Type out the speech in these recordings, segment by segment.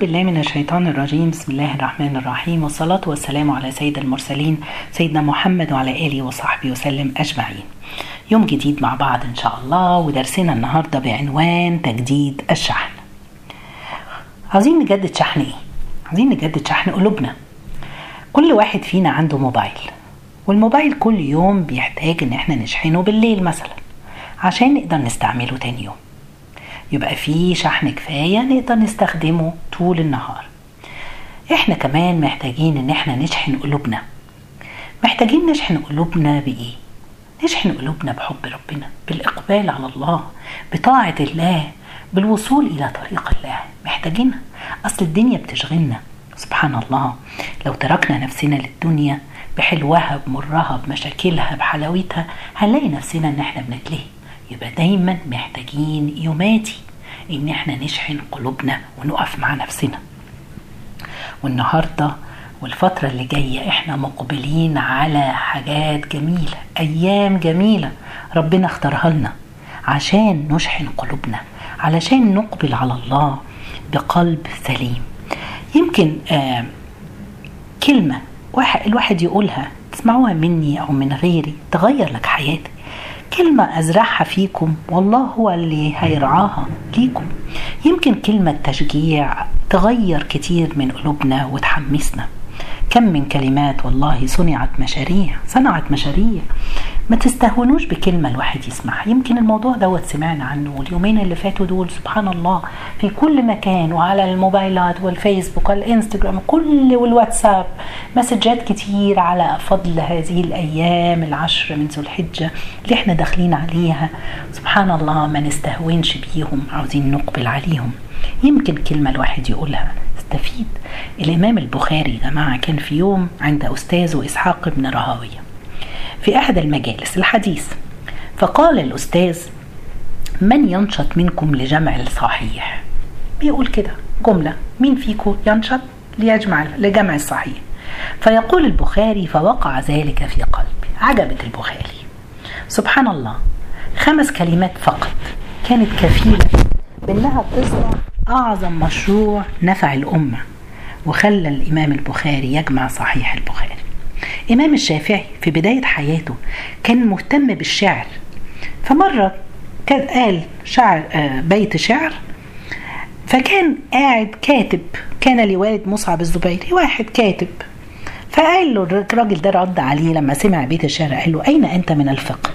بالله من الشيطان الرجيم. بسم الله الرحمن الرحيم. والصلاة والسلام على سيد المرسلين سيدنا محمد وعلى آله وصحبه وسلم أجمعين. يوم جديد مع بعض إن شاء الله ودرسنا النهاردة بعنوان تجديد الشحن. عاوزين نجدد شحن إيه؟ عاوزين نجدد شحن قلوبنا. كل واحد فينا عنده موبايل والموبايل كل يوم بيحتاج إن إحنا نشحنه بالليل مثلا عشان نقدر نستعمله تاني يوم. يبقى في شحن كفاية نقدر نستخدمه طول النهار. إحنا كمان محتاجين إن إحنا نشحن قلوبنا. محتاجين نشحن قلوبنا بإيه؟ نشحن قلوبنا بحب ربنا بالإقبال على الله بطاعة الله بالوصول إلى طريق الله. محتاجينها أصل الدنيا بتشغلنا. سبحان الله. لو تركنا نفسنا للدنيا بحلوها بمرها بمشاكلها بحلاوتها هنلاقي نفسنا إن إحنا بنتلهي. يبقى دايما محتاجين يوماتي إن إحنا نشحن قلوبنا ونقف مع نفسنا. والنهاردة والفترة اللي جاية إحنا مقبلين على حاجات جميلة أيام جميلة ربنا اختارها لنا عشان نشحن قلوبنا علشان نقبل على الله بقلب سليم. يمكن آه كلمة واحد الواحد يقولها تسمعوها مني أو من غيري تغير لك حياتك. كلمة أزرعها فيكم والله هو اللي هيرعاها ليكم. يمكن كلمة تشجيع تغير كتير من قلوبنا وتحمسنا. كم من كلمات والله صنعت مشاريع صنعت مشاريع. ما تستهونوش بكلمة الواحد يسمعها. يمكن الموضوع دوت سمعنا عنه اليومين اللي فاتوا دول سبحان الله في كل مكان وعلى الموبايلات والفيسبوك والإنستجرام كل والواتساب. مسجات كتير على فضل هذه الأيام العشر من ذو الحجة اللي إحنا داخلين عليها. سبحان الله ما نستهونش بيهم عاوزين نقبل عليهم. يمكن كلمة الواحد يقولها استفيد الإمام البخاري يا جماعة كان في يوم عند أستاذه إسحاق بن راهويه في أحد المجالس الحديث. فقال الأستاذ من ينشط منكم لجمع الصحيح؟ بيقول كده جملة مين فيكم ينشط ليجمع لجمع الصحيح؟ فيقول البخاري فوقع ذلك في قلبي. عجبت البخاري. سبحان الله خمس كلمات فقط كانت كفيلة بأنها تصنع أعظم مشروع نفع الأمة وخلى الإمام البخاري يجمع صحيح البخاري. إمام الشافعي في بداية حياته كان مهتم بالشعر. فمرة كان قال شعر بيت شعر فكان قاعد كاتب كان لوالد مصعب الزبيري واحد كاتب. فقال له الراجل ده رد عليه لما سمع بيت الشعر قال له أين أنت من الفقه؟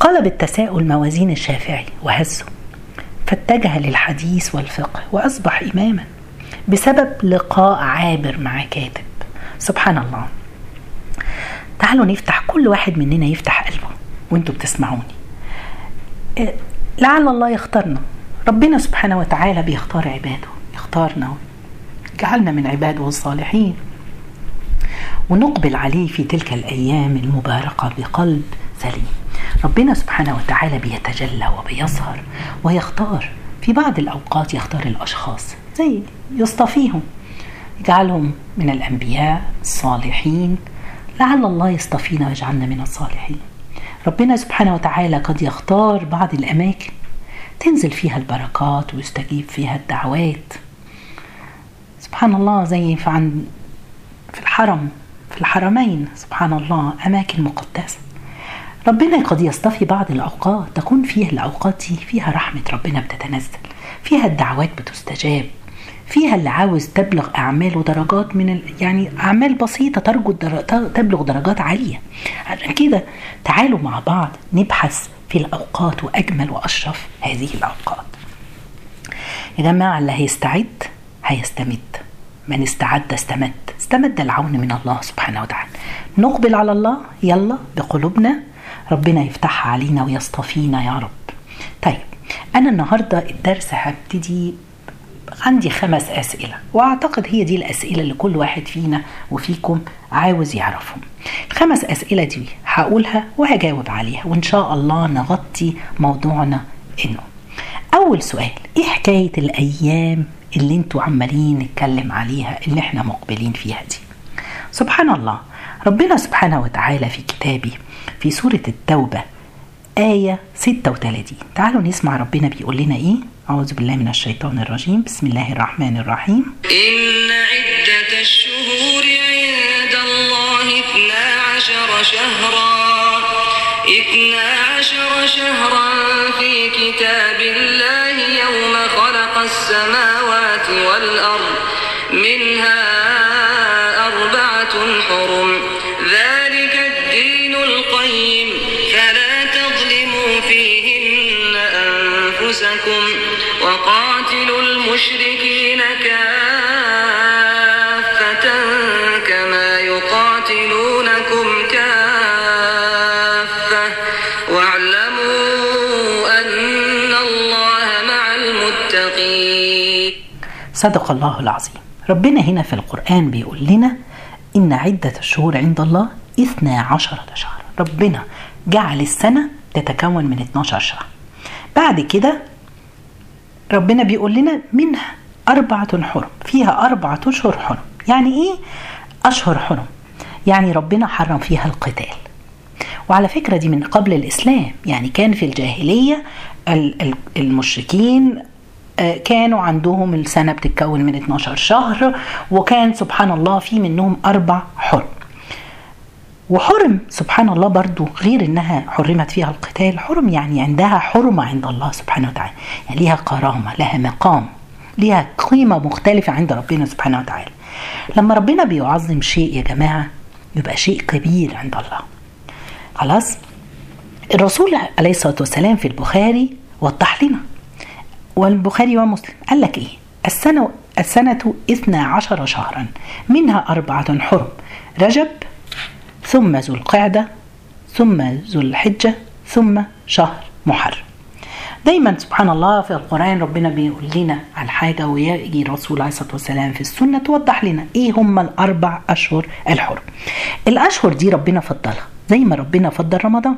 قلب التساؤل موازين الشافعي وهزه فاتجه للحديث والفقه وأصبح إماما بسبب لقاء عابر مع كاتب. سبحان الله. تعالوا نفتح كل واحد مننا يفتح قلبه وانتوا بتسمعوني. لعل الله يختارنا. ربنا سبحانه وتعالى بيختار عباده يختارنا. جعلنا من عباده الصالحين. ونقبل عليه في تلك الأيام المباركة بقلب سليم. ربنا سبحانه وتعالى بيتجلى وبيظهر ويختار. في بعض الأوقات يختار الأشخاص زي يصطفيهم. يجعلهم من الأنبياء الصالحين. لعل الله يصطفينا ويجعلنا من الصالحين. ربنا سبحانه وتعالى قد يختار بعض الأماكن تنزل فيها البركات ويستجيب فيها الدعوات. سبحان الله زي في عن في الحرم في الحرمين سبحان الله أماكن مقدسة. ربنا قد يصطفي بعض الأوقات تكون فيها الأوقات دي فيها رحمة ربنا بتتنزل فيها الدعوات بتستجاب. فيها اللي عاوز تبلغ اعمال ودرجات من ال... يعني أعمال بسيطة ترجو الدر... تبلغ درجات عالية. عشان كده تعالوا مع بعض نبحث في الأوقات وأجمل وأشرف هذه الأوقات. يا جماعة اللي هيستعد هيستمد. من استعد استمد. استمد العون من الله سبحانه وتعالى. نقبل على الله. يلا بقلوبنا. ربنا يفتحها علينا ويصطفينا يا رب. طيب أنا النهارده الدرس هبتدي عندي خمس أسئلة وأعتقد هي دي الأسئلة اللي كل واحد فينا وفيكم عاوز يعرفهم. الخمس أسئلة دي هقولها وهجاوب عليها وإن شاء الله نغطي موضوعنا إنه. أول سؤال إيه حكاية الأيام اللي أنتوا عمالين نتكلم عليها اللي إحنا مقبلين فيها دي؟ سبحان الله ربنا سبحانه وتعالى في كتابه في سورة التوبة آية 36 تعالوا نسمع ربنا بيقول لنا إيه؟ أعوذ بالله من الشيطان الرجيم. بسم الله الرحمن الرحيم. إن عدة الشهور عند الله اثنا عشر شهرا. اثنا عشر شهرا في كتاب الله يوم خلق السماوات والأرض. منها أربعة حرم. ذلك الدين القيم. فلا تظلموا فيهن أنفسكم. وقاتلوا المشركين كافة كما يقاتلونكم كافة. واعلموا أن الله مع المتقين. صدق الله العظيم. ربنا هنا في القرآن بيقول لنا إن عدة الشهور عند الله إثنى عشرة شهر ربنا جعل السنة تتكون من 12 شهر بعد كده ربنا بيقول لنا منها أربعة حرم فيها أربعة أشهر حرم. يعني إيه؟ أشهر حرم. يعني ربنا حرم فيها القتال. وعلى فكرة دي من قبل الإسلام. يعني كان في الجاهلية ال- ال- المشركين آه، كانوا عندهم السنة بتتكون من 12 شهر وكان سبحان الله في منهم أربع حرم. وحرم سبحان الله برضو غير إنها حرمت فيها القتال حرم يعني عندها حرمة عند الله سبحانه وتعالى يعني ليها كرامة لها مقام ليها قيمة مختلفة عند ربنا سبحانه وتعالى. لما ربنا بيعظم شيء يا جماعة يبقى شيء كبير عند الله. خلاص؟ الرسول عليه الصلاة والسلام في البخاري وضح لنا. والبخاري ومسلم. قال لك إيه؟ السنة السنة اثنا عشر شهرا منها أربعة حرم. رجب ثم ذو القعدة ثم ذو الحجة ثم شهر محرم. دايما سبحان الله في القرآن ربنا بيقول لنا على حاجة ويجي الرسول عليه الصلاة والسلام في السنة توضح لنا إيه هم الأربع أشهر الحرم. الأشهر دي ربنا فضلها زي ما ربنا فضل رمضان.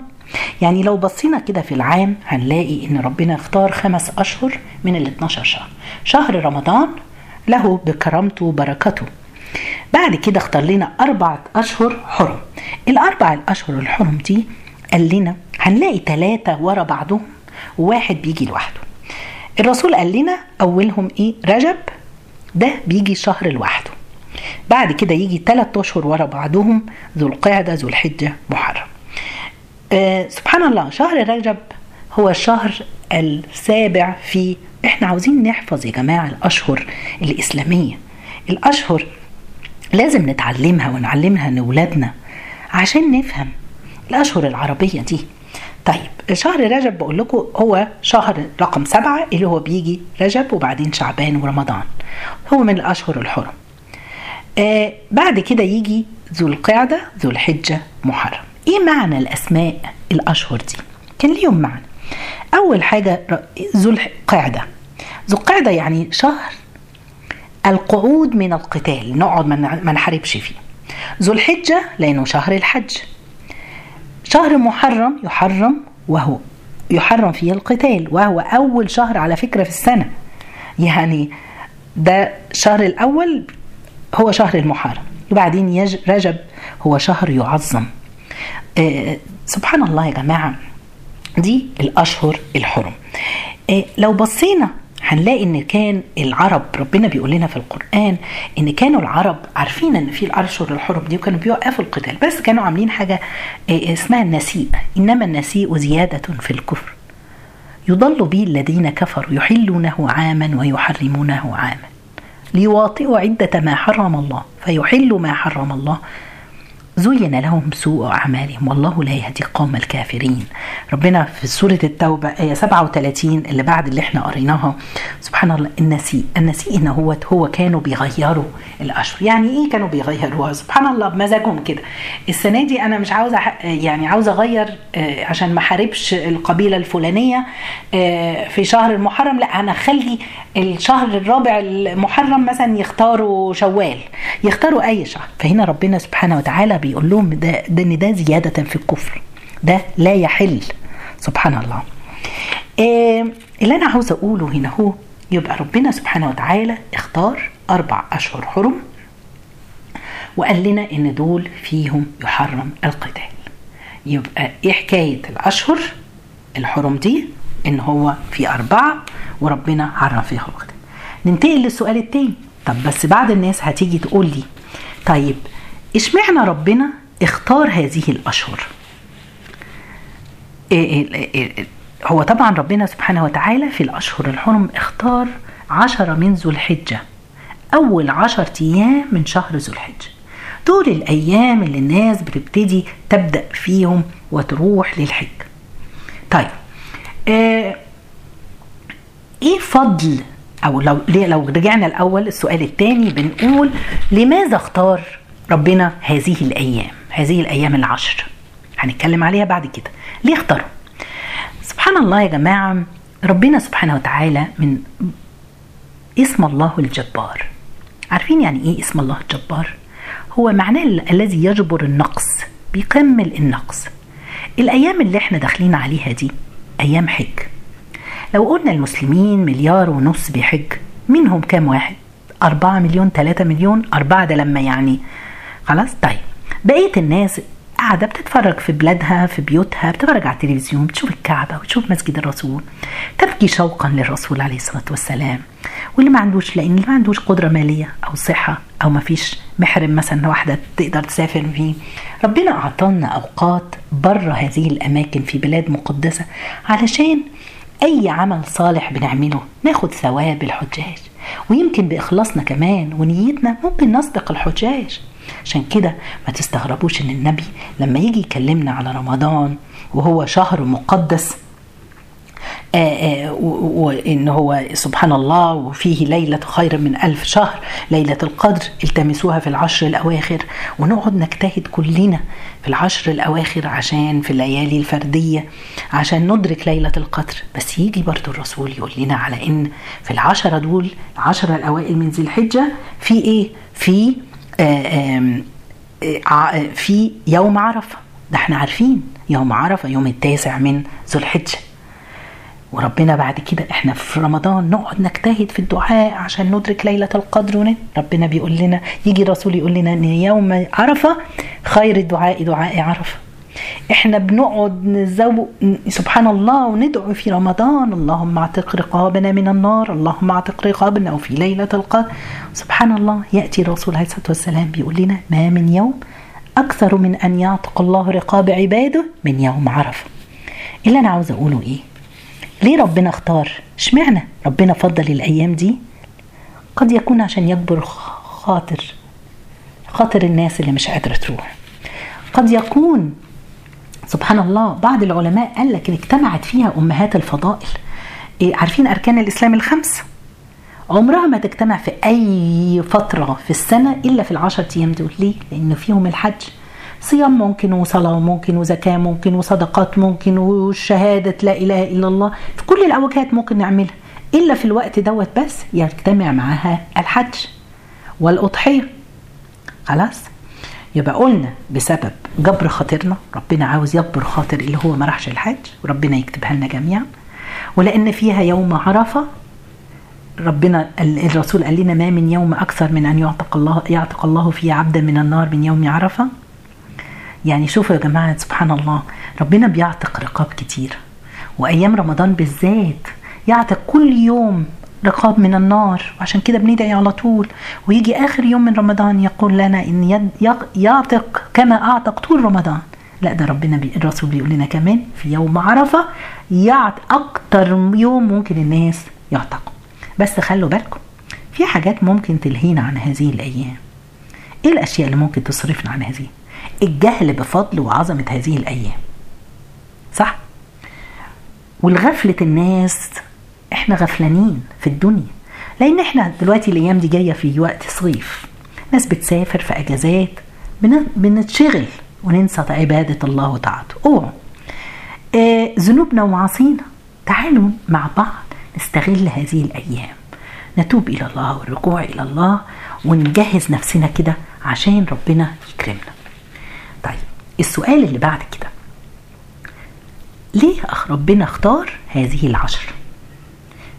يعني لو بصينا كده في العام هنلاقي إن ربنا اختار خمس أشهر من ال 12 شهر. شهر رمضان له بكرامته وبركته بعد كده اختار لنا أربعة أشهر حرم. الأربع الأشهر الحرم دي قال لنا هنلاقي ثلاثة ورا بعضهم وواحد بيجي لوحده. الرسول قال لنا أولهم إيه؟ رجب. ده بيجي شهر لوحده. بعد كده يجي ثلاث أشهر ورا بعضهم ذو القعدة ذو الحجة محرم. آه سبحان الله شهر رجب هو الشهر السابع في إحنا عاوزين نحفظ يا جماعة الأشهر الإسلامية. الأشهر لازم نتعلمها ونعلمها لأولادنا عشان نفهم الأشهر العربية دي. طيب شهر رجب بقول لكم هو شهر رقم سبعة اللي هو بيجي رجب وبعدين شعبان ورمضان. هو من الأشهر الحرم. آه بعد كده يجي ذو القعدة ذو الحجة محرم. إيه معنى الأسماء الأشهر دي؟ كان ليهم معنى. أول حاجة ذو القعدة. ذو القعدة يعني شهر القعود من القتال. نقعد ما نحاربش فيه. ذو الحجة لأنه شهر الحج. شهر محرم يحرم وهو يحرم فيه القتال وهو أول شهر على فكرة في السنة. يعني ده الشهر الأول هو شهر المحرم. وبعدين رجب هو شهر يعظم. آه سبحان الله يا جماعة دي الأشهر الحرم. آه لو بصينا هنلاقي إن كان العرب ربنا بيقول لنا في القرآن إن كانوا العرب عارفين إن في الاشهر الحرم دي وكانوا بيوقفوا القتال بس كانوا عاملين حاجة اسمها النسيء إنما النسيء زيادة في الكفر. يضل به الذين كفروا يحلونه عاما ويحرمونه عاما. ليواطئوا عدة ما حرم الله فيحلوا ما حرم الله زين لهم سوء أعمالهم. والله لا يهدي قوم الكافرين. ربنا في سورة التوبة آية 37 اللي بعد اللي إحنا قريناها. سبحان الله النسيء النسيء إن هو هو كانوا بيغيروا الأشهر يعني إيه كانوا بيغيروها؟ سبحان الله بمزاجهم كده. السنة دي أنا مش عاوزة يعني عاوزة أغير عشان ما حاربش القبيلة الفلانية في شهر المحرم. لا أنا أخلي الشهر الرابع المحرم مثلا يختاروا شوال. يختاروا أي شهر. فهنا ربنا سبحانه وتعالى بيقول لهم ده, ده إن ده زيادة في الكفر ده لا يحل. سبحان الله. إيه اللي أنا عاوز أقوله هنا هو يبقى ربنا سبحانه وتعالى اختار أربع أشهر حرم وقال لنا إن دول فيهم يحرم القتال. يبقى إيه حكاية الأشهر؟ الحرم دي إن هو في أربعة وربنا عرف فيها وقت ننتقل للسؤال التاني. طب بس بعض الناس هتيجي تقول لي طيب اشمعنى ربنا اختار هذه الأشهر. إيه إيه إيه هو طبعا ربنا سبحانه وتعالى في الأشهر الحرم اختار عشرة من ذو الحجة. أول عشر أيام من شهر ذو الحجة. دول الأيام اللي الناس بتبتدي تبدأ فيهم وتروح للحج. طيب آه إيه فضل أو لو لو رجعنا الأول السؤال الثاني بنقول لماذا اختار ربنا هذه الأيام هذه الأيام العشر هنتكلم عليها بعد كده. ليه اختاروا؟ سبحان الله يا جماعة ربنا سبحانه وتعالى من اسم الله الجبار. عارفين يعني إيه اسم الله الجبار؟ هو معناه الذي يجبر النقص بيكمل النقص. الأيام اللي إحنا داخلين عليها دي أيام حج. لو قلنا المسلمين مليار ونص بيحج منهم كام واحد؟ أربعة مليون ثلاثة مليون أربعة ده لما يعني خلاص؟ طيب بقية الناس قاعدة بتتفرج في بلادها في بيوتها بتتفرج على التلفزيون بتشوف الكعبة وتشوف مسجد الرسول تبكي شوقا للرسول عليه الصلاة والسلام. واللي ما عندوش لأن اللي ما عندوش قدرة مالية أو صحة أو ما فيش محرم مثلا واحدة تقدر تسافر فيه ربنا أعطانا أوقات بره هذه الأماكن في بلاد مقدسة علشان أي عمل صالح بنعمله ناخد ثواب الحجاج. ويمكن بإخلاصنا كمان ونيتنا ممكن نسبق الحجاج. عشان كده ما تستغربوش إن النبي لما يجي يكلمنا على رمضان وهو شهر مقدس وان هو سبحان الله وفيه ليلة خير من ألف شهر ليلة القدر التمسوها في العشر الأواخر ونقعد نجتهد كلنا في العشر الأواخر عشان في الليالي الفردية عشان ندرك ليلة القدر بس يجي برضو الرسول يقول لنا على إن في العشرة دول العشرة الأوائل من ذي الحجة في إيه؟ في في يوم عرفة. ده إحنا عارفين يوم عرفة يوم التاسع من ذو الحجة وربنا بعد كده إحنا في رمضان نقعد نجتهد في الدعاء عشان ندرك ليلة القدر. ون ربنا بيقول لنا يجي الرسول يقول لنا إن يوم عرفة خير الدعاء دعاء عرفة. إحنا بنقعد نزو سبحان الله وندعو في رمضان. اللهم اعتق رقابنا من النار اللهم اعتق رقابنا وفي ليلة القدر. سبحان الله يأتي الرسول عليه الصلاة والسلام بيقول لنا ما من يوم أكثر من أن يعتق الله رقاب عباده من يوم عرفة. اللي أنا عاوز أقوله إيه؟ ليه ربنا اختار؟ اشمعنى ربنا فضل الأيام دي؟ قد يكون عشان يجبر خاطر خاطر الناس اللي مش قادرة تروح. قد يكون سبحان الله بعض العلماء قال لك اجتمعت فيها أمهات الفضائل. إيه عارفين أركان الإسلام الخمس؟ عمرها ما تجتمع في أي فترة في السنة إلا في العشر أيام دول. ليه؟ لأن فيهم الحج. صيام ممكن وصلاة ممكن وزكاة ممكن وصدقات ممكن وشهادة لا إله إلا الله. في كل الأوقات ممكن نعملها. إلا في الوقت دوت بس يجتمع معها الحج والأضحية. خلاص؟ يبقى قلنا بسبب جبر خاطرنا. ربنا عاوز يجبر خاطر اللي هو ما راحش الحج وربنا يكتبها لنا جميعا. ولأن فيها يوم عرفة ربنا الرسول قال لنا ما من يوم أكثر من أن يعتق الله يعتق الله فيه عبدا من النار من يوم عرفة. يعني شوفوا يا جماعة سبحان الله ربنا بيعتق رقاب كتير. وأيام رمضان بالذات يعتق كل يوم رقاب من النار وعشان كده بندعي على طول. ويجي آخر يوم من رمضان يقول لنا إن يعتق كما أعتق طول رمضان. لا ده ربنا بي الرسول بيقول لنا كمان في يوم عرفة يعتق أكتر يوم ممكن الناس يعتقوا. بس خلوا بالكم في حاجات ممكن تلهينا عن هذه الأيام. إيه الأشياء اللي ممكن تصرفنا عن هذه؟ الجهل بفضل وعظمة هذه الأيام. صح؟ والغفلة الناس إحنا غفلانين في الدنيا لأن إحنا دلوقتي الأيام دي جاية في وقت صيف ناس بتسافر في أجازات بنتشغل وننسى عبادة الله وطاعته. اوعوا آه ذنوبنا ومعاصينا تعالوا مع بعض نستغل هذه الأيام. نتوب إلى الله والرجوع إلى الله ونجهز نفسنا كده عشان ربنا يكرمنا. طيب السؤال اللي بعد كده. ليه ربنا اختار هذه العشر؟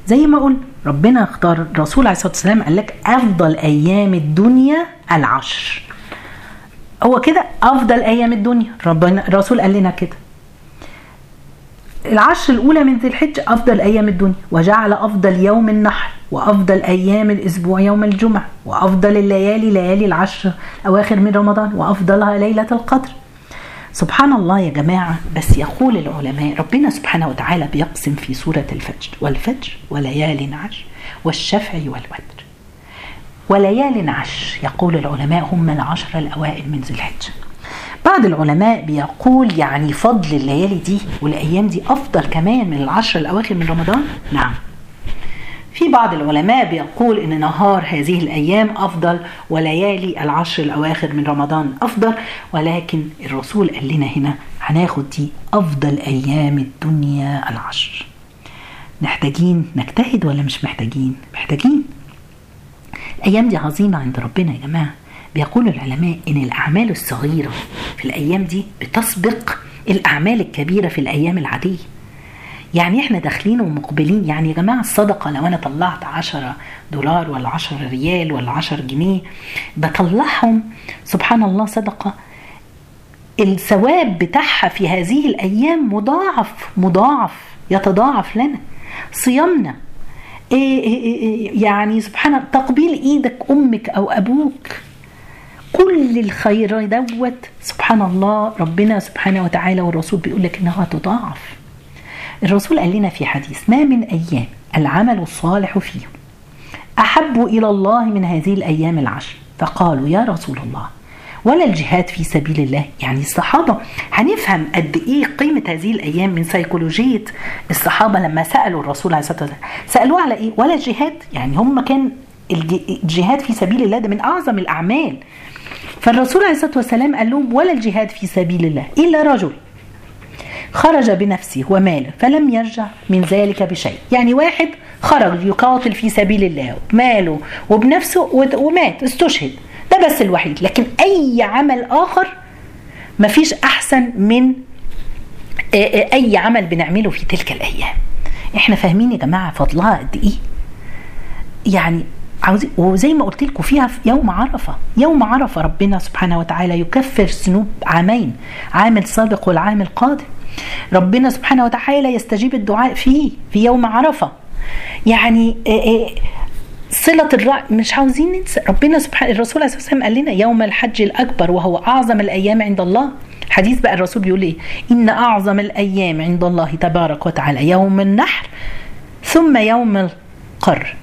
زي ما قلنا ربنا اختار الرسول عليه الصلاة والسلام قال لك أفضل أيام الدنيا العشر. هو كده؟ أفضل أيام الدنيا. ربنا الرسول قال لنا كده. العشر الأولى من ذي الحجة أفضل أيام الدنيا. وجعل أفضل يوم النحر وأفضل أيام الأسبوع يوم الجمعة وأفضل الليالي ليالي العشر أواخر من رمضان وأفضلها ليلة القدر. سبحان الله يا جماعة بس يقول العلماء ربنا سبحانه وتعالى بيقسم في سورة الفجر والفجر وليال عشر والشفع والوتر. وليال عشر يقول العلماء هم العشر الأوائل من ذي الحجة. بعض العلماء بيقول يعني فضل الليالي دي والأيام دي أفضل كمان من العشر الأواخر من رمضان؟ نعم. في بعض العلماء بيقول إن نهار هذه الأيام أفضل وليالي العشر الأواخر من رمضان أفضل ولكن الرسول قال لنا هنا هناخد دي أفضل أيام الدنيا العشر. محتاجين نجتهد ولا مش محتاجين؟ محتاجين. الأيام دي عظيمة عند ربنا يا جماعة. بيقول العلماء إن الأعمال الصغيرة في الأيام دي بتسبق الأعمال الكبيرة في الأيام العادية. يعني إحنا داخلين ومقبلين. يعني يا جماعة الصدقة لو أنا طلعت 10 دولار ولا 10 ريال ولا 10 جنيه بطلعهم سبحان الله صدقة الثواب بتاعها في هذه الأيام مضاعف مضاعف يتضاعف لنا. صيامنا إيه إيه إيه يعني سبحان الله تقبيل إيدك أمك أو أبوك كل الخير دوت سبحان الله ربنا سبحانه وتعالى والرسول بيقول لك إنها تضاعف. الرسول قال لنا في حديث ما من أيام العمل الصالح فيه أحب إلى الله من هذه الأيام العشر. فقالوا يا رسول الله ولا الجهاد في سبيل الله؟ يعني الصحابة هنفهم قد إيه قيمة هذه الأيام من سيكولوجية الصحابة لما سألوا الرسول عليه الصلاة والسلام سألوه على إيه؟ ولا الجهاد؟ يعني هم كان الجهاد في سبيل الله ده من أعظم الأعمال. فالرسول عليه الصلاة والسلام قال لهم ولا الجهاد في سبيل الله إلا رجل خرج بنفسه وماله فلم يرجع من ذلك بشيء. يعني واحد خرج يقاتل في سبيل الله بماله وبنفسه ومات استشهد. ده بس الوحيد. لكن أي عمل آخر مفيش أحسن من أي عمل بنعمله في تلك الأيام. إحنا فاهمين يا جماعة فضلها قد إيه؟ يعني عاوزين وزي ما قلت لكم فيها في يوم عرفة. يوم عرفة ربنا سبحانه وتعالى يكفر ذنوب عامين عام السابق والعام القادم ربنا سبحانه وتعالى يستجيب الدعاء فيه في يوم عرفة. يعني صلة الرأي مش عاوزين ننسى. ربنا سبحانه الرسول عليه الصلاة والسلام قال لنا يوم الحج الأكبر وهو أعظم الأيام عند الله. حديث بقى الرسول بيقول إيه؟ إن أعظم الأيام عند الله تبارك وتعالى يوم النحر ثم يوم القر.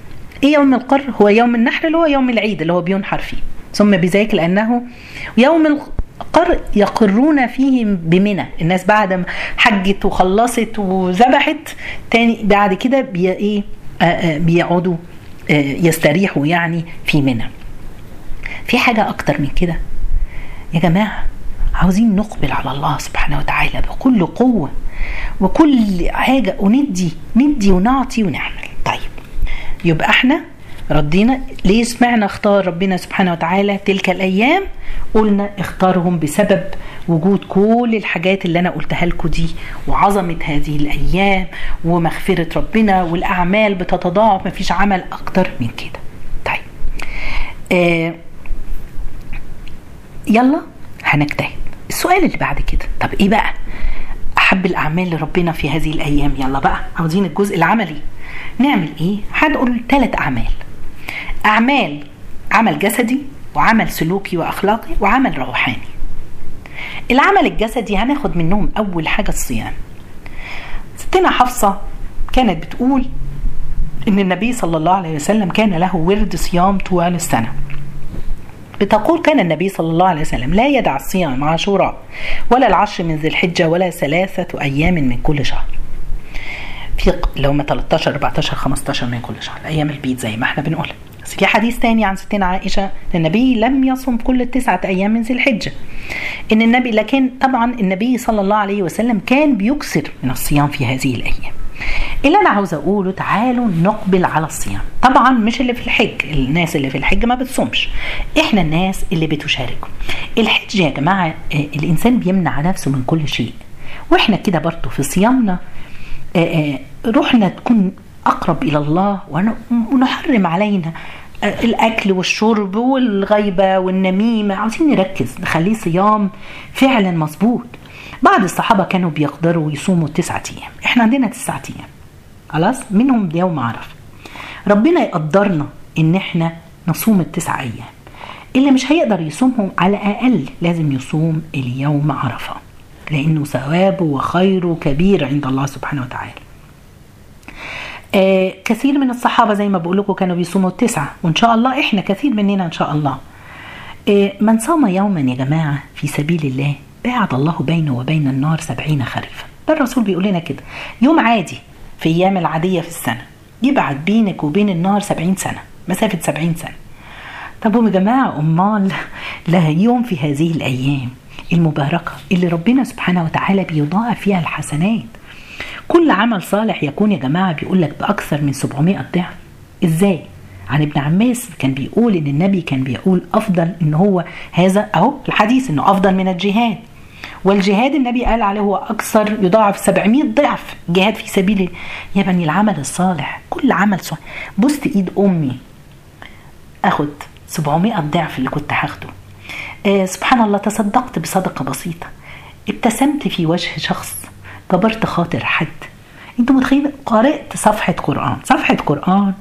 إيه يوم القر؟ هو يوم النحر اللي هو يوم العيد اللي هو بينحر فيه. ثم بذلك لأنه يوم القر يقرون فيه بمنى. الناس بعد ما حجت وخلصت وذبحت تاني بعد كده بي إيه؟ بيقعدوا يستريحوا يعني في منى. في حاجة أكتر من كده؟ يا جماعة عاوزين نقبل على الله سبحانه وتعالى بكل قوة وكل حاجة وندي ندي ونعطي ونعمل. طيب يبقى إحنا ردينا ليه سمعنا اختار ربنا سبحانه وتعالى تلك الأيام؟ قلنا اختارهم بسبب وجود كل الحاجات اللي أنا قلتها لكم دي وعظمة هذه الأيام ومغفرة ربنا والأعمال بتتضاعف مفيش عمل أكتر من كده. طيب. آه يلا هنجتهد. السؤال اللي بعد كده طب إيه بقى؟ أحب الأعمال لربنا في هذه الأيام يلا بقى. عاوزين الجزء العملي. نعمل إيه؟ هنقول ثلاث أعمال. أعمال عمل جسدي وعمل سلوكي وأخلاقي وعمل روحاني. العمل الجسدي هناخد منهم أول حاجة الصيام. ستنا حفصة كانت بتقول إن النبي صلى الله عليه وسلم كان له ورد صيام طوال السنة. بتقول كان النبي صلى الله عليه وسلم لا يدع الصيام عاشوراء ولا العشر من ذي الحجة ولا ثلاثة أيام من كل شهر. في اللي هم 13 14 15 من كل شهر. أيام البيت زي ما إحنا بنقول في حديث تاني عن ستنا عائشة النبي لم يصم كل التسعة أيام من ذي الحجة. إن النبي لكن طبعا النبي صلى الله عليه وسلم كان بيكثر من الصيام في هذه الأيام. اللي أنا عاوزة أقوله تعالوا نقبل على الصيام. طبعا مش اللي في الحج الناس اللي في الحج ما بتصومش. إحنا الناس اللي بتشاركوا. الحج يا جماعة الإنسان بيمنع نفسه من كل شيء. وإحنا كده برضه في صيامنا روحنا تكون أقرب إلى الله ونحرم علينا. الأكل والشرب والغيبة والنميمة. عاوزين نركز نخليه صيام فعلا مظبوط. بعض الصحابة كانوا بيقدروا يصوموا تسعة أيام. إحنا عندنا تسعة أيام. خلاص؟ منهم يوم عرفة ربنا يقدرنا إن إحنا نصوم التسع أيام. اللي مش هيقدر يصومهم على الأقل لازم يصوم اليوم عرفة لأنه ثوابه وخيره كبير عند الله سبحانه وتعالى. آه كثير من الصحابة زي ما بقول لكم كانوا بيصوموا التسعة وإن شاء الله إحنا كثير مننا إن شاء الله. آه من صام يوما يا جماعة في سبيل الله باعد الله بينه وبين النار سبعين خريفا. ده الرسول بيقول لنا كده. يوم عادي في أيام العادية في السنة. يبعد بينك وبين النار سبعين سنة مسافة سبعين سنة. طب يا جماعة أمال لا يوم في هذه الأيام المباركة اللي ربنا سبحانه وتعالى بيضاعف فيها الحسنات. كل عمل صالح يكون يا جماعة بيقول لك بأكثر من 700 ضعف. إزاي؟ عن ابن عباس كان بيقول إن النبي كان بيقول أفضل إن هو هذا أهو الحديث إنه أفضل من الجهاد. والجهاد النبي قال عليه هو أكثر يضاعف 700 ضعف جهاد في سبيل يا بني العمل الصالح كل عمل صالح. بصت إيد أمي. اخد 700 ضعف اللي كنت هاخده. آه سبحان الله تصدقت بصدقة بسيطة. ابتسمت في وجه شخص. جبرت خاطر حد. أنتوا متخيلين قرأت صفحة قرآن؟ صفحة قرآن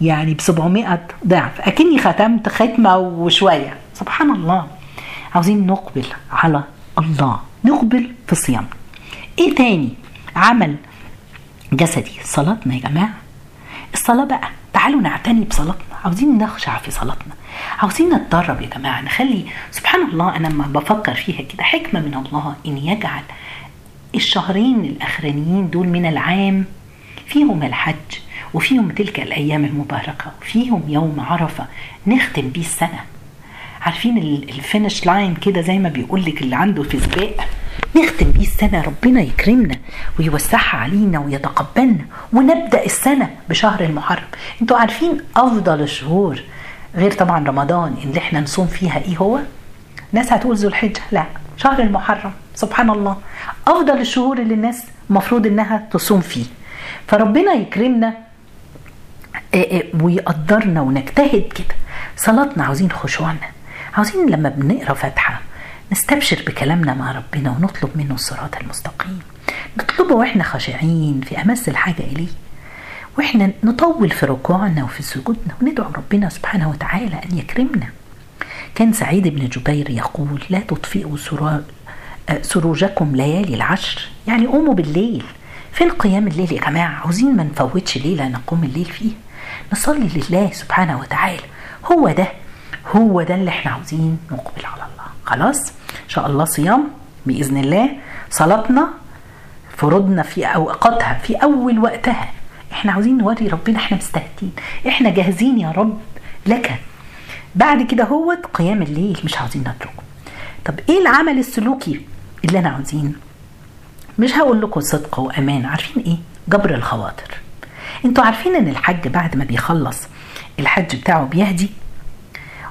يعني ب 700 ضعف. أكني ختمت ختمة وشوية. سبحان الله. عاوزين نقبل على الله. نقبل في الصيام. إيه تاني؟ عمل جسدي. صلاتنا يا جماعة. الصلاة بقى. تعالوا نعتني بصلاتنا. عاوزين نخشع في صلاتنا. عاوزين نتدرب يا جماعة. نخلي سبحان الله أنا لما بفكر فيها كده حكمة من الله إن يجعل الشهرين الأخرانيين دول من العام فيهم الحج وفيهم تلك الأيام المباركة وفيهم يوم عرفة نختم بيه السنة. عارفين ال finish line كده زي ما بيقول لك اللي عنده في سباق؟ نختم بيه السنة ربنا يكرمنا ويوسعها علينا ويتقبلنا ونبدأ السنة بشهر المحرم. أنتوا عارفين أفضل الشهور غير طبعا رمضان اللي إحنا نصوم فيها إيه هو؟ ناس هتقول ذو الحجة. لا شهر المحرم. سبحان الله. أفضل الشهور اللي الناس المفروض إنها تصوم فيه. فربنا يكرمنا ويقدرنا ونجتهد كده. صلاتنا عاوزين خشوعنا. عاوزين لما بنقرأ فاتحة نستبشر بكلامنا مع ربنا ونطلب منه الصراط المستقيم. نطلبه وإحنا خاشعين في أمس الحاجة إليه. وإحنا نطول في ركوعنا وفي سجودنا وندعو ربنا سبحانه وتعالى أن يكرمنا. كان سعيد بن جبير يقول لا تطفئوا سروجكم ليالي العشر. يعني قوموا بالليل. فين قيام الليل يا جماعة؟ عاوزين ما نفوتش ليلة نقوم الليل فيه. نصلي لله سبحانه وتعالى. هو ده هو ده اللي إحنا عاوزين نقبل على الله. خلاص؟ إن شاء الله صيام بإذن الله. صلاتنا فروضنا في أوقاتها في أول وقتها. إحنا عاوزين نوري ربنا إحنا مستهدين إحنا جاهزين يا رب لك. بعد كده هو قيام الليل. مش عاوزين نتركه. طب إيه العمل السلوكي؟ اللي أنا عاوزين مش هقول لكم صدق وأمان عارفين إيه؟ جبر الخواطر. أنتوا عارفين إن الحج بعد ما بيخلص الحج بتاعه بيهدي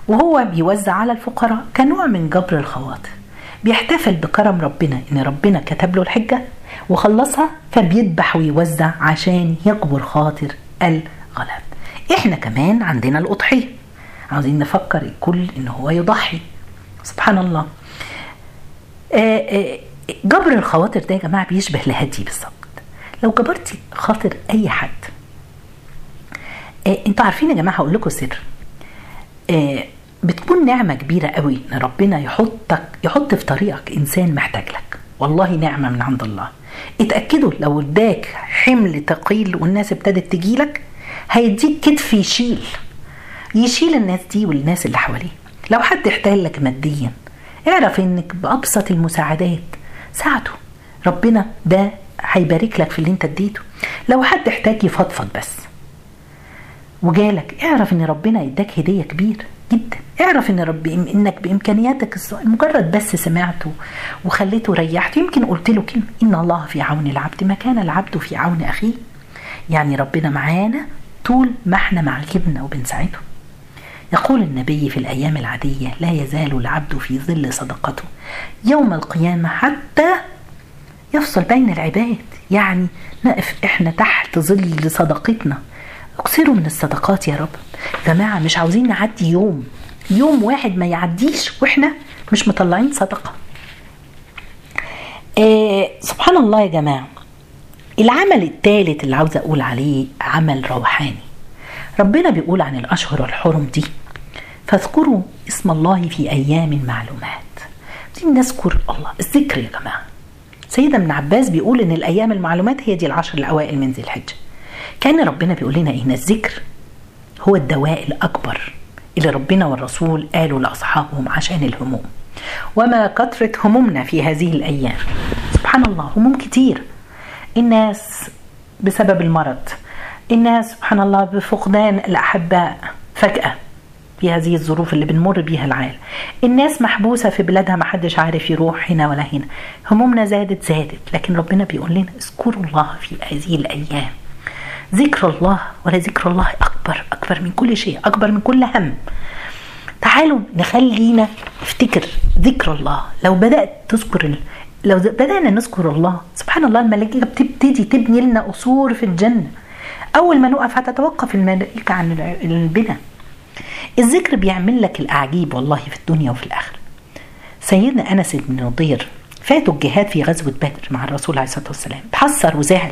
وهو بيوزع على الفقراء كنوع من جبر الخواطر. بيحتفل بكرم ربنا إن ربنا كتب له الحجة وخلصها فبيذبح ويوزع عشان يجبر خاطر الغلب. إحنا كمان عندنا الأضحية. عاوزين نفكر الكل إن هو يضحي. سبحان الله. جبر الخواطر ده يا جماعة بيشبه الهدي بالظبط. لو جبرتي خاطر أي حد آه أنتوا عارفين يا جماعة هقول لكم سر. آه بتكون نعمة كبيرة قوي إن ربنا يحطك يحط في طريقك إنسان محتاج لك. والله نعمة من عند الله. اتأكدوا لو اداك حمل ثقيل والناس ابتدت تجيلك هيديك كتف يشيل. يشيل الناس دي والناس اللي حواليه لو حد احتاج لك ماديا اعرف إنك بأبسط المساعدات. ساعده. ربنا ده هيبارك لك في اللي انت اديته. لو حد احتاج يفضفض بس. وجالك اعرف إن ربنا اداك هدية كبيره جدا. اعرف إن رب إنك بإمكانياتك مجرد بس سمعته وخليته ريحته. يمكن قلت له كلمة إن الله في عون العبد ما كان العبد في عون أخيه. يعني ربنا معانا طول ما إحنا مع غيرنا وبنساعده. يقول النبي في الأيام العادية لا يزال العبد في ظل صدقته يوم القيامة حتى يفصل بين العباد. يعني نقف إحنا تحت ظل صدقتنا اكثروا من الصدقات يا رب. جماعة مش عاوزين نعدي يوم. يوم واحد ما يعديش وإحنا مش مطلعين صدقة. آه سبحان الله يا جماعة. العمل الثالث اللي عاوزة أقول عليه عمل روحاني. ربنا بيقول عن الأشهر الحرم دي فاذكروا اسم الله في أيام معلومات دي نذكر الله الذكر يا جماعة. سيدنا ابن عباس بيقول إن الأيام المعلومات هي دي العشر الأوائل من ذي الحجة. كان ربنا بيقول لنا إن الذكر هو الدواء الأكبر اللي ربنا والرسول قالوا لأصحابهم عشان الهموم. وما كثره همومنا في هذه الأيام. سبحان الله هموم كتير. الناس بسبب المرض. الناس سبحان الله بفقدان الأحباء فجأة. في هذه الظروف اللي بنمر بيها العالم. الناس محبوسة في بلادها محدش عارف يروح هنا ولا هنا. همومنا زادت زادت. لكن ربنا بيقول لنا اذكروا الله في هذه الأيام. ذكر الله ولا ذكر الله أكبر أكبر من كل شيء أكبر من كل هم. تعالوا نخلينا نفتكر ذكر الله. لو بدأت تذكر. لو بدأنا نذكر الله سبحان الله الملائكة بتبتدي تبني لنا قصور في الجنة. أول ما نقف هتتوقف الملائكة عن البناء. الذكر بيعمل لك الأعجيب والله في الدنيا وفي الآخرة. سيدنا أنس بن نضير فاتوا الجهاد في غزوة بدر مع الرسول عليه الصلاة والسلام. تحسر وزعل.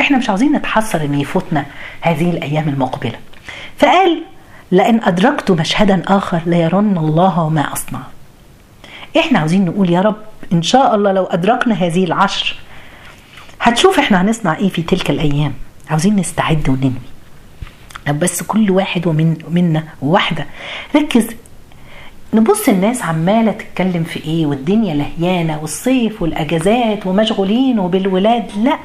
إحنا مش عاوزين نتحسر إن يفوتنا هذه الأيام المقبلة. فقال لئن أدركت مشهدا آخر ليرن الله وما أصنع. إحنا عاوزين نقول يا رب إن شاء الله لو أدركنا هذه العشر هتشوف إحنا هنصنع إيه في تلك الأيام. عاوزين نستعد وننوي. بس كل واحد ومن منا واحدة ركز. نبص الناس عمالة تتكلم في إيه؟ والدنيا لهيانة والصيف والأجازات ومشغولين وبالولاد. لا.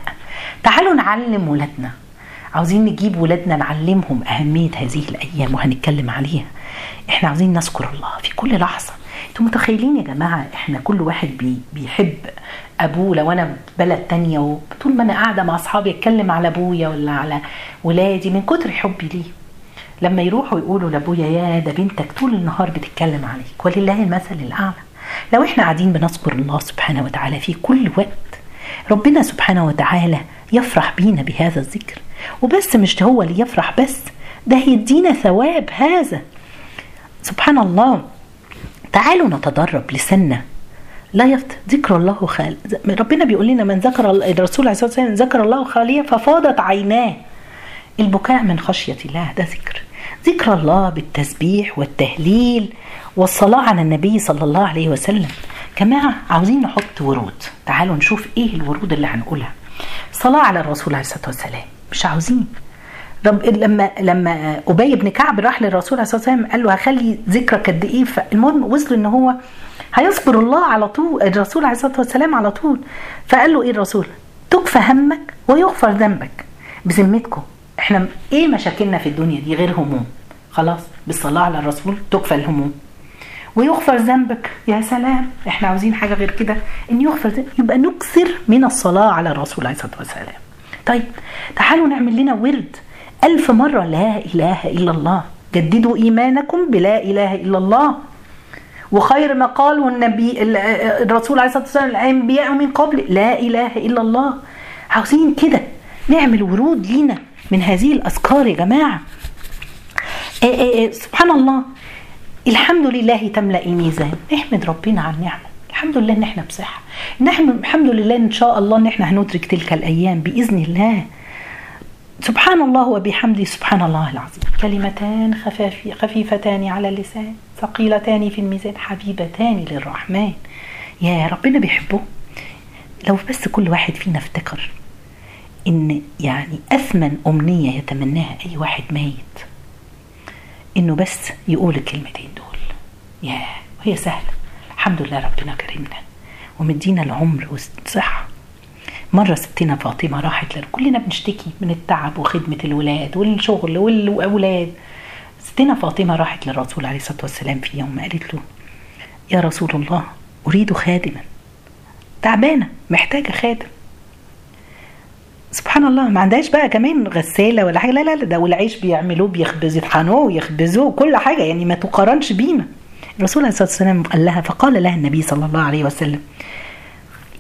تعالوا نعلم ولادنا. عاوزين نجيب ولادنا نعلمهم أهمية هذه الأيام وهنتكلم عليها. إحنا عاوزين نذكر الله في كل لحظة. أنتوا متخيلين يا جماعة إحنا كل واحد بي بيحب أبوه لو في بلد تانية وطول ما أنا قاعدة مع أصحابي أتكلم على أبويا ولا على ولادي من كتر حبي ليه. لما يروحوا يقولوا لأبويا يا ده بنتك طول النهار بتتكلم عليك. ولله المثل الأعلى. لو إحنا قاعدين بنذكر الله سبحانه وتعالى في كل وقت ربنا سبحانه وتعالى يفرح بينا بهذا الذكر. وبس مش هو اللي يفرح بس ده هيدينا ثواب هذا. سبحان الله تعالوا نتدرب لسنة لا يفت ذكر الله خال ربنا بيقول لنا من ذكر الرسول عليه الصلاة والسلام ذكر الله خاليا ففاضت عيناه. البكاء من خشية الله ده ذكر. ذكر الله بالتسبيح والتهليل والصلاة على النبي صلى الله عليه وسلم. جماعة عاوزين نحط ورود. تعالوا نشوف إيه الورود اللي هنقولها. صلاة على الرسول عليه الصلاة والسلام. مش عاوزين. رب لما لما أبي بن كعب راح للرسول عليه الصلاة والسلام قال له هخلي ذكرك قد إيه؟ فالمهم وصلوا إن هو هيذكر الله على طول الرسول عليه الصلاة والسلام على طول. فقال له إيه الرسول؟ تكفى همك ويغفر ذنبك. بذمتكم. إحنا إيه مشاكلنا في الدنيا دي غير هموم؟ خلاص بالصلاة على الرسول تكفى الهموم. ويغفر ذنبك. يا سلام إحنا عاوزين حاجة غير كده. إن يغفر ذنبك يبقى نكثر من الصلاة على الرسول عليه الصلاة والسلام. طيب تعالوا نعمل لنا ورد ألف مرة لا إله إلا الله. جددوا إيمانكم بلا إله إلا الله. وخير ما قاله النبي الرسول عليه الصلاة والسلام الأنبياء من قبل لا إله إلا الله. عاوزين كده نعمل ورود لينا من هذه الأذكار يا جماعة. إيه إيه إيه سبحان الله. الحمد لله تملأ الميزان نحمد ربنا على النعمة. الحمد لله إن إحنا بصحة. نحن الحمد لله إن شاء الله إن إحنا هندرك تلك الأيام بإذن الله. سبحان الله وبحمده سبحان الله العظيم. كلمتان خفيفتان على اللسان ثقيلتان في الميزان حبيبتان للرحمن. يا ربنا بيحبه. لو بس كل واحد فينا افتكر إن يعني أثمن أمنية يتمناها أي واحد ميت إنه بس يقول الكلمتين دول. يا وهي سهلة. الحمد لله ربنا كرمنا ومدينا العمر والصحة. مرة ستنا فاطمة راحت لنا كلنا بنشتكي من التعب وخدمة الولاد والشغل والأولاد. ستنا فاطمة راحت للرسول عليه الصلاة والسلام في يوم قالت له يا رسول الله أريد خادما. تعبانة محتاجة خادم. سبحان الله ما عندهاش بقى كمان غسالة ولا حاجة. لا لا لا ده والعيش بيعملوه بيخبز يطحنوه ويخبزوه كل حاجة يعني ما تقارنش بينا. الرسول عليه الصلاة والسلام قال لها فقال لها النبي صلى الله عليه وسلم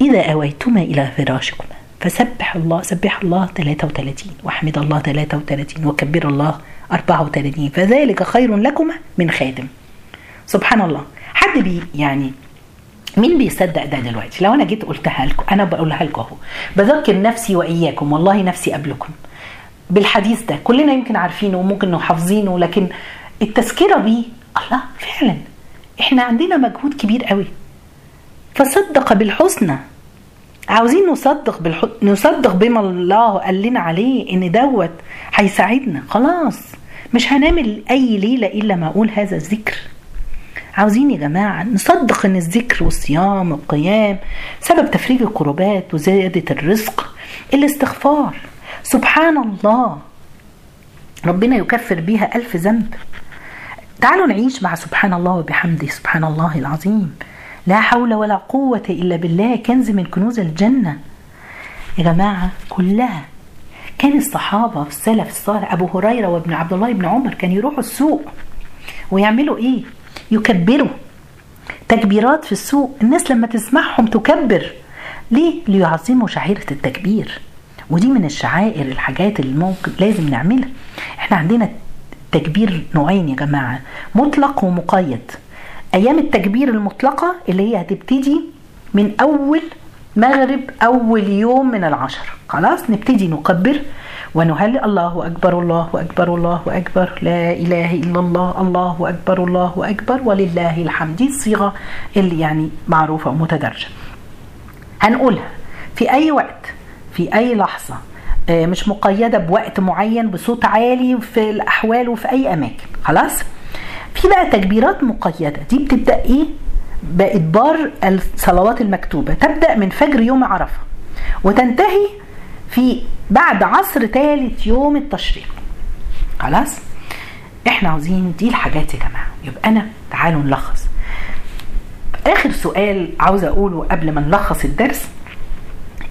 إذا أويتما إلى فراشكما فسبح الله سبح الله 33 واحمد الله 33 وكبر الله 34 فذلك خير لكما من خادم. سبحان الله. حد بي يعني مين بيصدق ده دلوقتي؟ لو أنا جيت قلتها لكم أنا بقولها لكم أهو. بذكر نفسي وإياكم والله نفسي قبلكم. بالحديث ده كلنا يمكن عارفينه وممكن حافظينه لكن التذكرة بيه الله فعلا إحنا عندنا مجهود كبير قوي. فصدق بالحسنى. عاوزين نصدق بالح... نصدق بما الله قال لنا عليه إن دوت هيساعدنا. خلاص مش هنعمل أي ليلة إلا ما أقول هذا الذكر. عاوزين يا جماعة نصدق إن الذكر والصيام والقيام سبب تفريج الكربات وزيادة الرزق الاستغفار. سبحان الله. ربنا يكفر بيها ألف ذنب. تعالوا نعيش مع سبحان الله وبحمده. سبحان الله العظيم. لا حول ولا قوة إلا بالله. كنز من كنوز الجنة. يا جماعة كلها كان الصحابة في السلف الصالح أبو هريرة وابن عبد الله بن عمر كان يروحوا السوق ويعملوا إيه؟ يكبروا تكبيرات في السوق. الناس لما تسمعهم تكبر. ليه؟ ليعظموا شعيرة التكبير. ودي من الشعائر الحاجات اللي ممكن لازم نعملها. إحنا عندنا تكبير نوعين يا جماعة مطلق ومقيد. أيام التكبير المطلقة اللي هي هتبتدي من أول مغرب أول يوم من العشر. خلاص نبتدي نكبر ونهلل. الله أكبر الله أكبر الله أكبر. لا إله إلا الله الله أكبر الله أكبر. ولله الحمد. الصيغة اللي يعني معروفة ومتدرجة. هنقولها. في أي وقت في أي لحظة مش مقيدة بوقت معين بصوت عالي في الأحوال وفي أي أماكن. خلاص؟ في بقى تكبيرات مقيدة. دي بتبدأ إيه؟ بإدبار الصلوات المكتوبة. تبدأ من فجر يوم عرفة وتنتهي في بعد عصر ثالث يوم التشريق. خلاص؟ إحنا عاوزين دي الحاجات يا جماعة. يبقى أنا تعالوا نلخص. آخر سؤال عاوز أقوله قبل ما نلخص الدرس.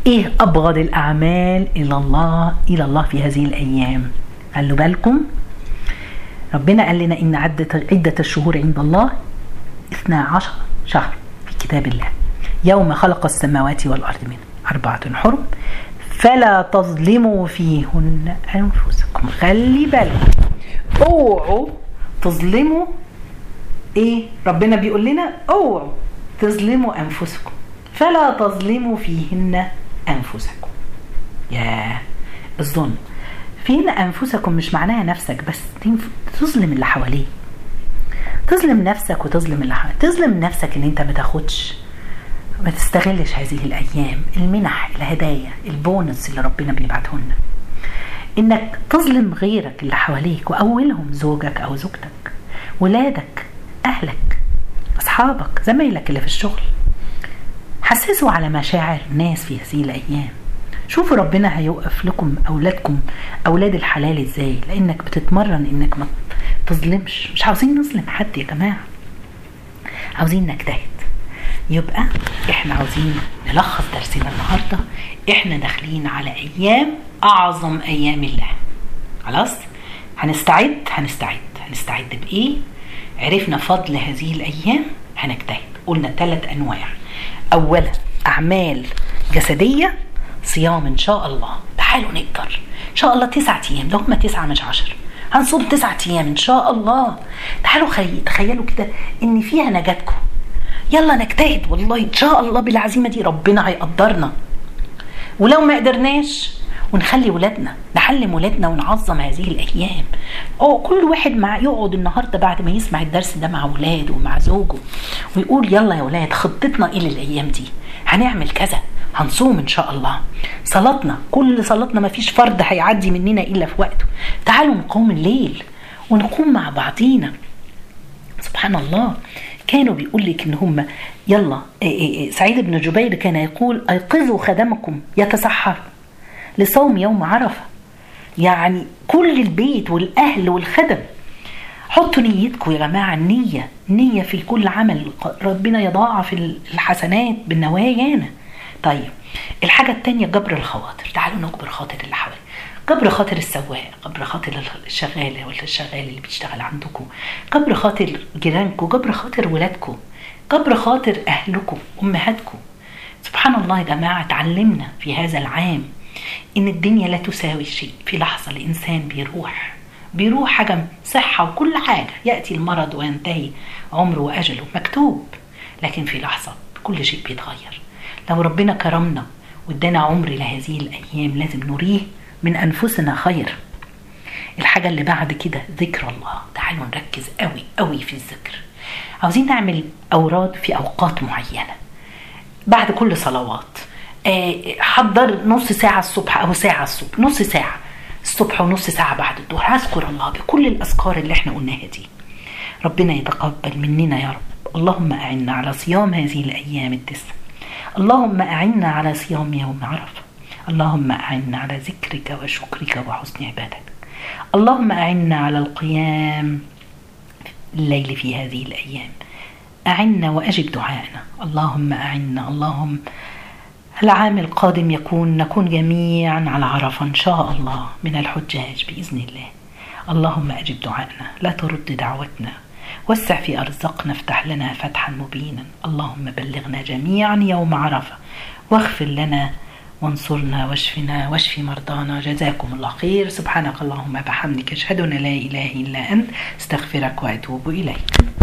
إيه أبغض الأعمال إلى الله إلى الله في هذه الأيام؟ خلوا بالكم ربنا قال لنا إن عدة عدة الشهور عند الله 12 شهر في كتاب الله. يوم خلق السماوات والأرض من أربعة حرم. فلا تظلموا فيهن أنفسكم. خلي بالكم أوعوا تظلموا. إيه؟ ربنا بيقول لنا أوعوا تظلموا أنفسكم. فلا تظلموا فيهن أنفسكم. يا الظلم. فيهن أنفسكم مش معناها نفسك بس تظلم اللي حواليك. تظلم نفسك وتظلم اللي حواليك. تظلم نفسك إن أنت ما تاخدش ما تستغلش هذه الأيام المنح الهدايا البونص اللي ربنا بيبعته لنا إنك تظلم غيرك اللي حواليك وأولهم زوجك أو زوجتك ولادك أهلك أصحابك زمايلك اللي في الشغل. حسسوا على مشاعر الناس في هذه الأيام. شوفوا ربنا هيوقف لكم أولادكم أولاد الحلال إزاي؟ لأنك بتتمرن إنك ما تظلمش. مش عاوزين نظلم حد يا جماعة. عاوزين نجتهد. يبقى إحنا عاوزين نلخص درسنا النهارده. إحنا داخلين على أيام أعظم أيام الله. خلاص؟ هنستعد؟ هنستعد. هنستعد بإيه؟ عرفنا فضل هذه الأيام هنجتهد. قلنا ثلاث أنواع. أولا أعمال جسدية. صيام إن شاء الله. تعالوا نقدر. إن شاء الله تسعة أيام لو هم تسعة مش عشر. هنصوم تسعة أيام إن شاء الله. تعالوا خي... تخيلوا كده إن فيها نجاتكم. يلا نجتهد والله إن شاء الله بالعزيمة دي ربنا هيقدرنا. ولو ما قدرناش ونخلي ولادنا نعلم ولادنا ونعظم هذه الأيام. أو كل واحد مع يقعد النهارده بعد ما يسمع الدرس ده مع ولاده ومع زوجه ويقول يلا يا ولاد خطتنا إيه للأيام دي؟ هنعمل كذا. هنصوم إن شاء الله. صلاتنا كل صلاتنا ما فيش فرد هيعدي مننا إلا في وقته. تعالوا نقوم الليل ونقوم مع بعضينا. سبحان الله. كانوا بيقول لك إن هم يلا سعيد بن جبير كان يقول أيقظوا خدمكم يتسحر لصوم يوم عرفة. يعني كل البيت والأهل والخدم. حطوا نيتكم يا جماعة النيه نية في كل عمل. ربنا يضاعف الحسنات بالنوايانا. طيب الحاجة الثانية جبر الخواطر. تعالوا نجبر خاطر اللي حوالينا جبر خاطر السواق جبر خاطر الشغالة ولا الشغال اللي بيشتغل عندكم. جبر خاطر جيرانكم جبر خاطر ولادكم. جبر خاطر أهلكم أمهاتكم. سبحان الله يا جماعة تعلمنا في هذا العام إن الدنيا لا تساوي شيء. في لحظة الإنسان بيروح بيروح حاجة صحة وكل حاجة. يأتي المرض وينتهي عمره وأجله مكتوب لكن في لحظة كل شيء بيتغير. لو ربنا كرمنا وادانا عمر لهذه الأيام لازم نريه من أنفسنا خير. الحاجة اللي بعد كده ذكر الله. تعالوا نركز قوي قوي في الذكر. عاوزين نعمل أوراد في أوقات معينة. بعد كل صلوات. آه، حضر نص ساعة الصبح أو ساعة الصبح. نص ساعة. الصبح ونص ساعة بعد الظهر. هذكر الله بكل الأذكار اللي إحنا قلناها دي. ربنا يتقبل مننا يا رب. اللهم أعنا على صيام هذه الأيام التسع اللهم أعنا على صيام يوم عرفة. اللهم أعنا على ذكرك وشكرك وحسن عبادتك. اللهم أعنا على القيام الليل في هذه الأيام. أعنا وأجب دعائنا اللهم أعنا. اللهم العام القادم يكون نكون جميعا على عرفة إن شاء الله من الحجاج بإذن الله. اللهم أجب دعائنا لا ترد دعوتنا. وسع في أرزقنا افتح لنا فتحا مبينا. اللهم بلغنا جميعا يوم عرفة واغفر لنا وانصرنا واشفنا واشف مرضانا. جزاكم الله خير. سبحانك اللهم بحمدك أشهد أن لا إله إلا أنت أستغفرك وأتوب إليك.